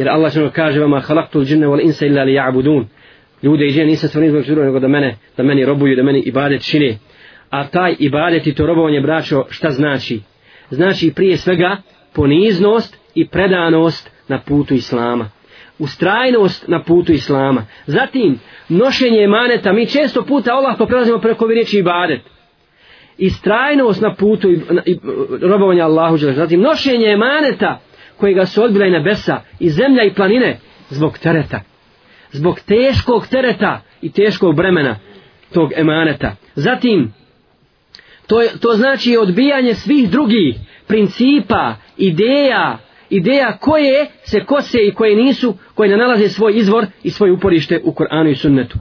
Jer Allah što kaže vama halaktul džinne wal insa illa li ja'budun. Ljude i džine nisam stvorili zbog drugo nego da mene, da meni robuju, da meni ibadet čine. A taj ibadet i to robovanje braćo šta znači? Znači prije svega poniznost i predanost na putu Islama. Ustrajnost na putu Islama. Zatim, nošenje emaneta. Mi često puta Allah prelazimo preko riječi ibadet. Istrajnost na putu i, na, i, robovanja Allahu. Zatim, nošenje emaneta kojega su odbila i nebesa i zemlja i planine zbog tereta. Zbog teškog tereta i teškog bremena tog emaneta. Zatim, to, je, to znači odbijanje svih drugih principa, ideja, ideja koje se kose i koje nisu, koje ne nalaze svoj izvor i svoje uporište u Koranu i Sunnetu.